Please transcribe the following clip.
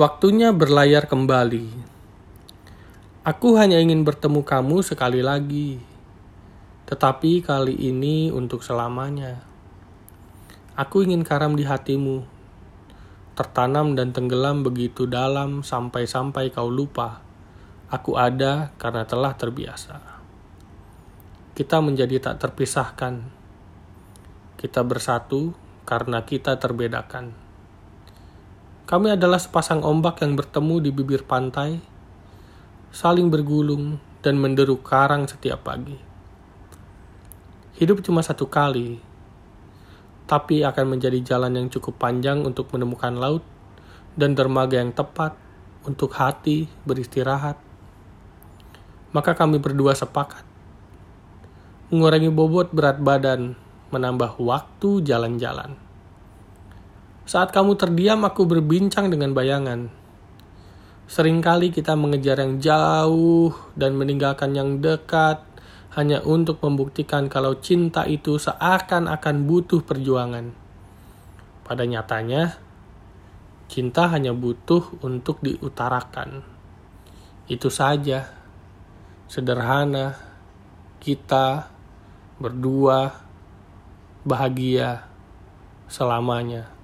Waktunya berlayar kembali. Aku hanya ingin bertemu kamu sekali lagi, tetapi kali ini untuk selamanya. Aku ingin karam di hatimu, tertanam dan tenggelam begitu dalam sampai-sampai kau lupa. Aku ada karena telah terbiasa. Kita menjadi tak terpisahkan. Kita bersatu karena kita terbedakan. Kami adalah sepasang ombak yang bertemu di bibir pantai, saling bergulung dan menderu karang setiap pagi. Hidup cuma satu kali, tapi akan menjadi jalan yang cukup panjang untuk menemukan laut dan dermaga yang tepat untuk hati beristirahat. Maka kami berdua sepakat mengurangi bobot berat badan, menambah waktu jalan-jalan. Saat kamu terdiam, aku berbincang dengan bayangan. Seringkali kita mengejar yang jauh dan meninggalkan yang dekat hanya untuk membuktikan kalau cinta itu seakan-akan butuh perjuangan. Pada nyatanya, cinta hanya butuh untuk diutarakan. Itu saja. Sederhana, kita berdua bahagia selamanya.